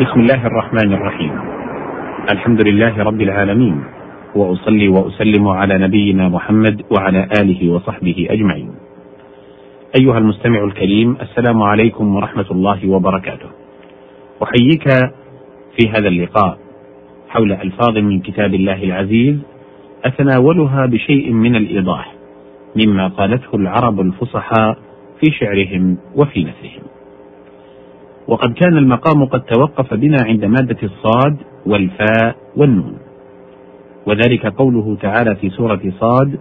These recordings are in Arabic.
بسم الله الرحمن الرحيم الحمد لله رب العالمين واصلي واسلم على نبينا محمد وعلى اله وصحبه اجمعين ايها المستمع الكريم السلام عليكم ورحمه الله وبركاته احييك في هذا اللقاء حول الفاظ من كتاب الله العزيز اتناولها بشيء من الايضاح مما قالته العرب الفصحاء في شعرهم وفي نثرهم وقد كان المقام قد توقف بنا عند مادة الصاد والفاء والنون. وذلك قوله تعالى في سورة صاد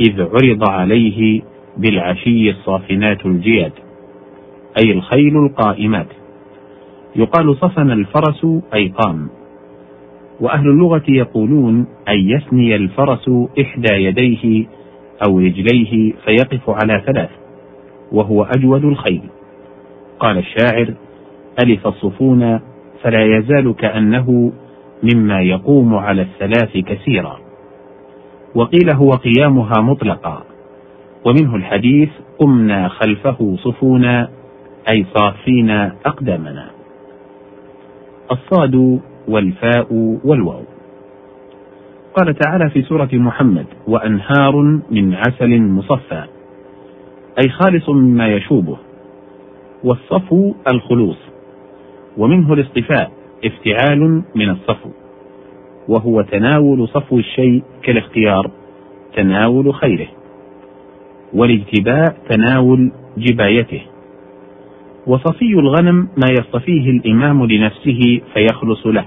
إذ عرض عليه بالعشي الصافنات الجياد أي الخيل القائمات. يقال صفن الفرس أي قام وأهل اللغة يقولون أن يثني الفرس إحدى يديه أو رجليه فيقف على ثلاث وهو أجود الخيل. قال الشاعر ألف الصفون فلا يزال كأنه مما يقوم على الثلاث كثيرا. وقيل هو قيامها مطلقا. ومنه الحديث قمنا خلفه صفونا أي صافين أقدامنا. الصاد والفاء والواو. قال تعالى في سورة محمد وأنهار من عسل مصفى أي خالص مما يشوبه. والصفو الخلوص. ومنه الاصطفاء افتعال من الصفو. وهو تناول صفو الشيء كالاختيار تناول خيره. والاجتباء تناول جبايته. وصفي الغنم ما يصطفيه الإمام لنفسه فيخلص له.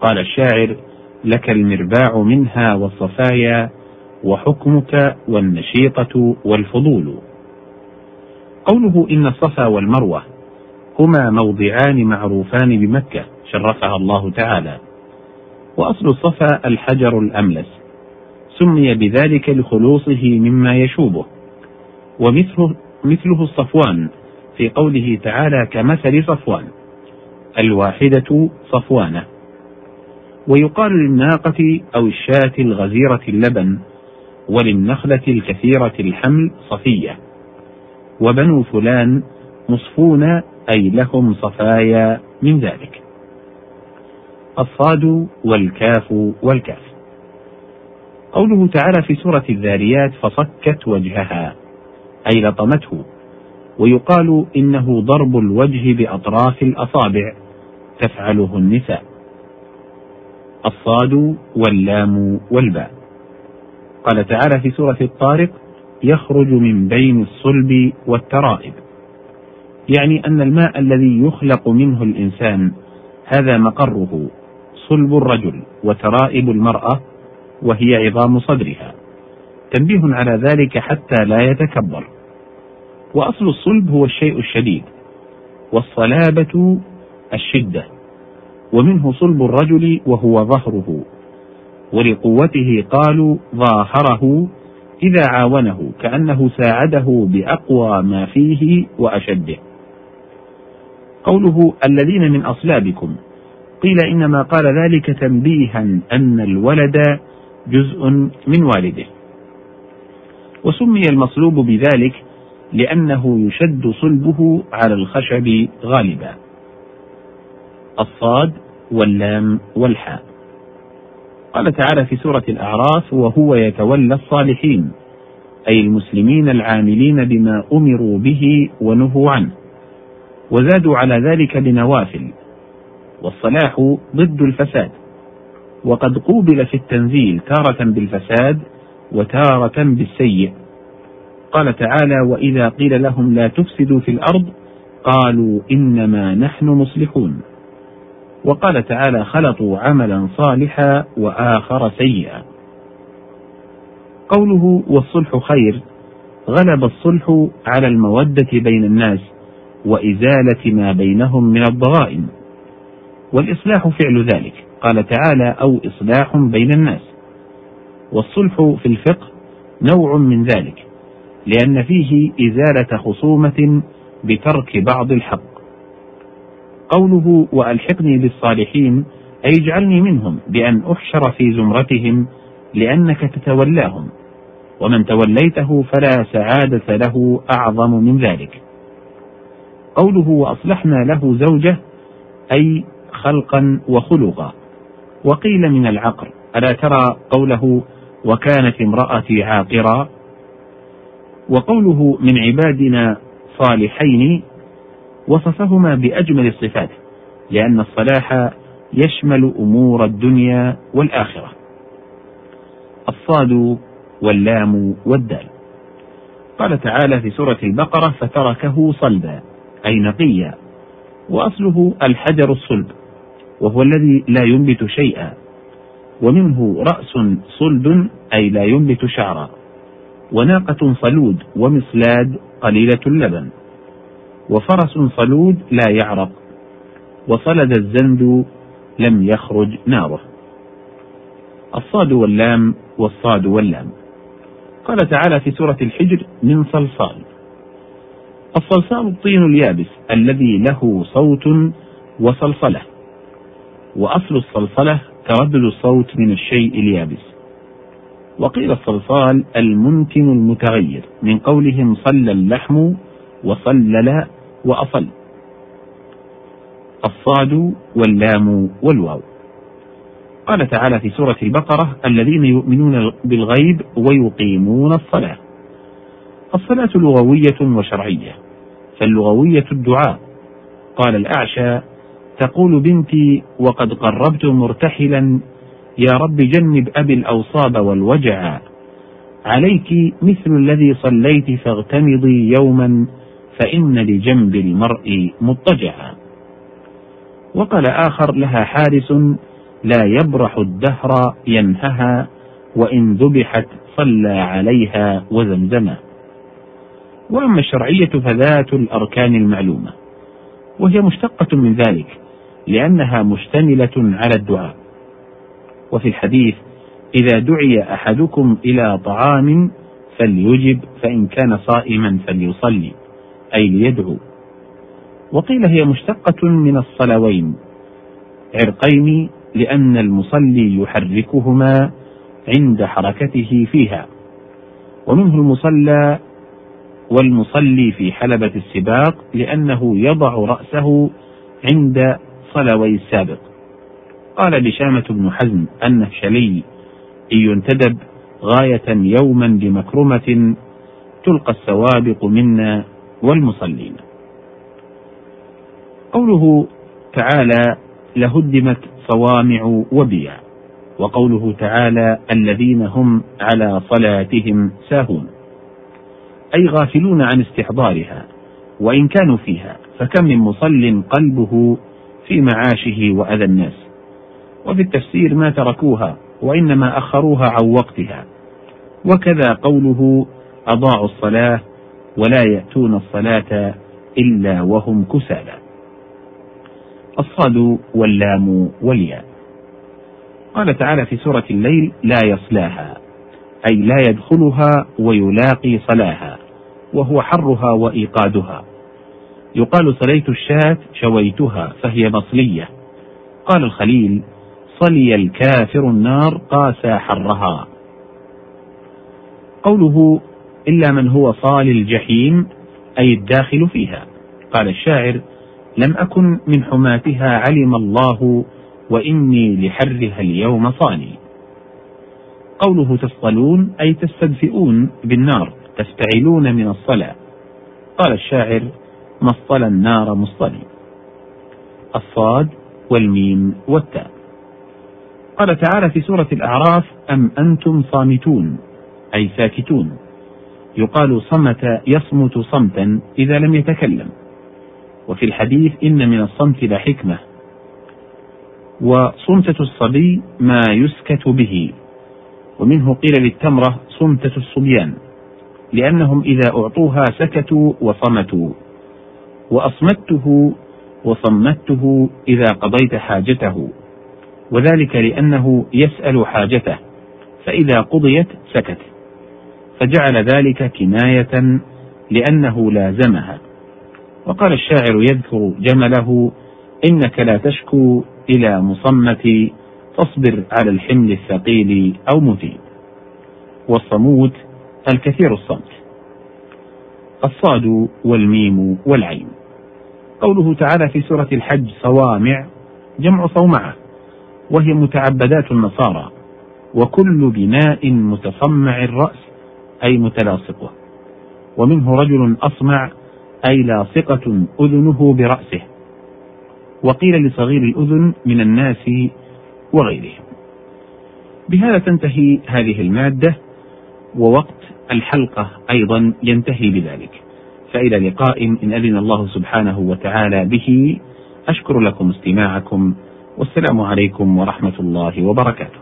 قال الشاعر لك المرباع منها والصفايا وحكمك والنشيطة والفضول قوله إن الصفا والمروة هما موضعان معروفان بمكة شرفها الله تعالى. وأصل الصفا الحجر الأملس. سمي بذلك لخلوصه مما يشوبه. ومثله مثله الصفوان في قوله تعالى كمثل صفوان. الواحدة صفوانة. ويقال للناقة أو الشاة الغزيرة اللبن وللنخلة الكثيرة الحمل صفية. وبنو فلان مصفون أي لهم صفايا من ذلك. الصاد والكاف والكاف. قوله تعالى في سورة الذاريات فصكت وجهها أي لطمته. ويقال إنه ضرب الوجه بأطراف الأصابع تفعله النساء. الصاد واللام والباء. قال تعالى في سورة الطارق يخرج من بين الصلب والترائب. يعني أن الماء الذي يخلق منه الإنسان هذا مقره صلب الرجل وترائب المرأة وهي عظام صدرها. تنبيه على ذلك حتى لا يتكبر. وأصل الصلب هو الشيء الشديد والصلابة الشدة. ومنه صلب الرجل وهو ظهره. ولقوته قالوا ظاهره إذا عاونه كأنه ساعده بأقوى ما فيه وأشده. قوله الذين من أصلابكم. قيل إنما قال ذلك تنبيها أن الولد جزء من والده. وسمي المصلوب بذلك لأنه يشد صلبه على الخشب غالبا. الصاد واللام والحاء. قال تعالى في سورة الأعراف وهو يتولى الصالحين أي المسلمين العاملين بما أمروا به ونهوا عنه. وزادوا على ذلك بنوافل والصلاح ضد الفساد. وقد قوبل في التنزيل تارة بالفساد وتارة بالسيء. قال تعالى وإذا قيل لهم لا تفسدوا في الأرض قالوا إنما نحن مصلحون. وقال تعالى خلطوا عملا صالحا وآخر سيئا. قوله والصلح خير غلب الصلح على المودة بين الناس. وإزالة ما بينهم من الضغائن والإصلاح فعل ذلك قال تعالى أو إصلاح بين الناس والصلح في الفقه نوع من ذلك لأن فيه إزالة خصومة بترك بعض الحق. قوله وألحقني بالصالحين أي اجعلني منهم بأن أحشر في زمرتهم لأنك تتولاهم، ومن توليته فلا سعادة له أعظم من ذلك. قوله وأصلحنا له زوجه أي خلقا وخلقا. وقيل من العقر ألا ترى قوله وكانت امرأتي عاقرا؟ وقوله من عبادنا صالحين وصفهما بأجمل الصفات لأن الصلاح يشمل أمور الدنيا والآخرة. الصاد واللام والدال. قال تعالى في سورة البقرة فتركه صلبا أي نقيا وأصله الحجر الصلب وهو الذي لا ينبت شيئا. ومنه رأس صلب أي لا ينبت شعرا. وناقة صلود ومصلاد قليلة اللبن. وفرس صلود لا يعرق. وصلد الزند لم يخرج ناره الصاد واللام والصاد واللام. قال تعالى في سورة الحجر من صلصال. الصلصال الطين اليابس الذي له صوت وصلصلة وأصل الصلصلة تردد الصوت من الشيء اليابس. وقيل الصلصال الممكن المتغير من قولهم صل اللحم وصلل وأصل. الصاد واللام والواو. قال تعالى في سورة البقرة الذين يؤمنون بالغيب ويقيمون الصلاة. الصلاة لغوية وشرعية فاللغوية الدعاء. قال الأعشى تقول بنتي وقد قربت مرتحلا يا رب جنب أبي الأوصاب والوجع. عليك مثل الذي صليت فاغتمضي يوما فإن لجنب المرء مضطجعا وقال آخر لها حارس لا يبرح الدهر ينهها وإن ذبحت صلى عليها وزمزمة. وأما الشرعية فذات الأركان المعلومة وهي مشتقة من ذلك لأنها مشتملة على الدعاء. وفي الحديث إذا دعي أحدكم إلى طعام فليجب فإن كان صائما فليصلي أي ليدعو. وقيل هي مشتقة من الصلوين عرقين لأن المصلي يحركهما عند حركته فيها. ومنه المصلى والمصلي في حلبة السباق لأنه يضع رأسه عند صلوي السابق. قال بشامة بن حزم النهشلي إن ينتدب غاية يوما بمكرمة تلقى السوابق منا والمصلين. قوله تعالى لهدمت صوامع وبيع. وقوله تعالى الذين هم على صلاتهم ساهون. أي غافلون عن استحضارها وإن كانوا فيها فكم من مصل قلبه في معاشه وأذى الناس. وفي التفسير ما تركوها وإنما أخروها عن وقتها. وكذا قوله أضاعوا الصلاة ولا يأتون الصلاة إلا وهم كسالى. الصاد واللام والياء. قال تعالى في سورة الليل لا يصلاها أي لا يدخلها ويلاقي صلاها. وهو حرها وإيقادها. يقال صليت الشاة شويتها فهي مصلية. قال الخليل صلي الكافر النار قاسى حرها. قوله إلا من هو صال الجحيم أي الداخل فيها. قال الشاعر لم أكن من حماتها علم الله وإني لحرها اليوم صاني. قوله تصطلون أي تستدفئون بالنار. تفتعلون من الصلاة. قال الشاعر مصطل النار مصطلي. الصاد والميم والتاء. قال تعالى في سورة الأعراف أم أنتم صامتون؟ أي ساكتون. يقال صمت يصمت صمتا إذا لم يتكلم. وفي الحديث إن من الصمت لحكمة وصمتة الصبي ما يسكت به. ومنه قيل للتمرة صمتة الصبيان. لأنهم إذا أعطوها سكتوا وصمتوا. وأصمته وصمته إذا قضيت حاجته. وذلك لأنه يسأل حاجته فإذا قضيت سكت. فجعل ذلك كناية لأنه لازمها. وقال الشاعر يذكر جمله إنك لا تشكو إلى مصمت فاصبر على الحمل الثقيل أو متي والصموت الكثير الصمت. الصاد والميم والعين. قوله تعالى في سورة الحج صوامع جمع صومعة وهي متعبدات النصارى وكل بناء متصمع الرأس أي متلاصقه ومنه رجل أصمع أي لاصقة أذنه برأسه. وقيل لصغير الأذن من الناس وغيرهم بهذا تنتهي هذه المادة. ووقت الحلقة أيضا ينتهي بذلك. فإلى لقاء إن أذن الله سبحانه وتعالى به أشكر لكم استماعكم والسلام عليكم ورحمة الله وبركاته.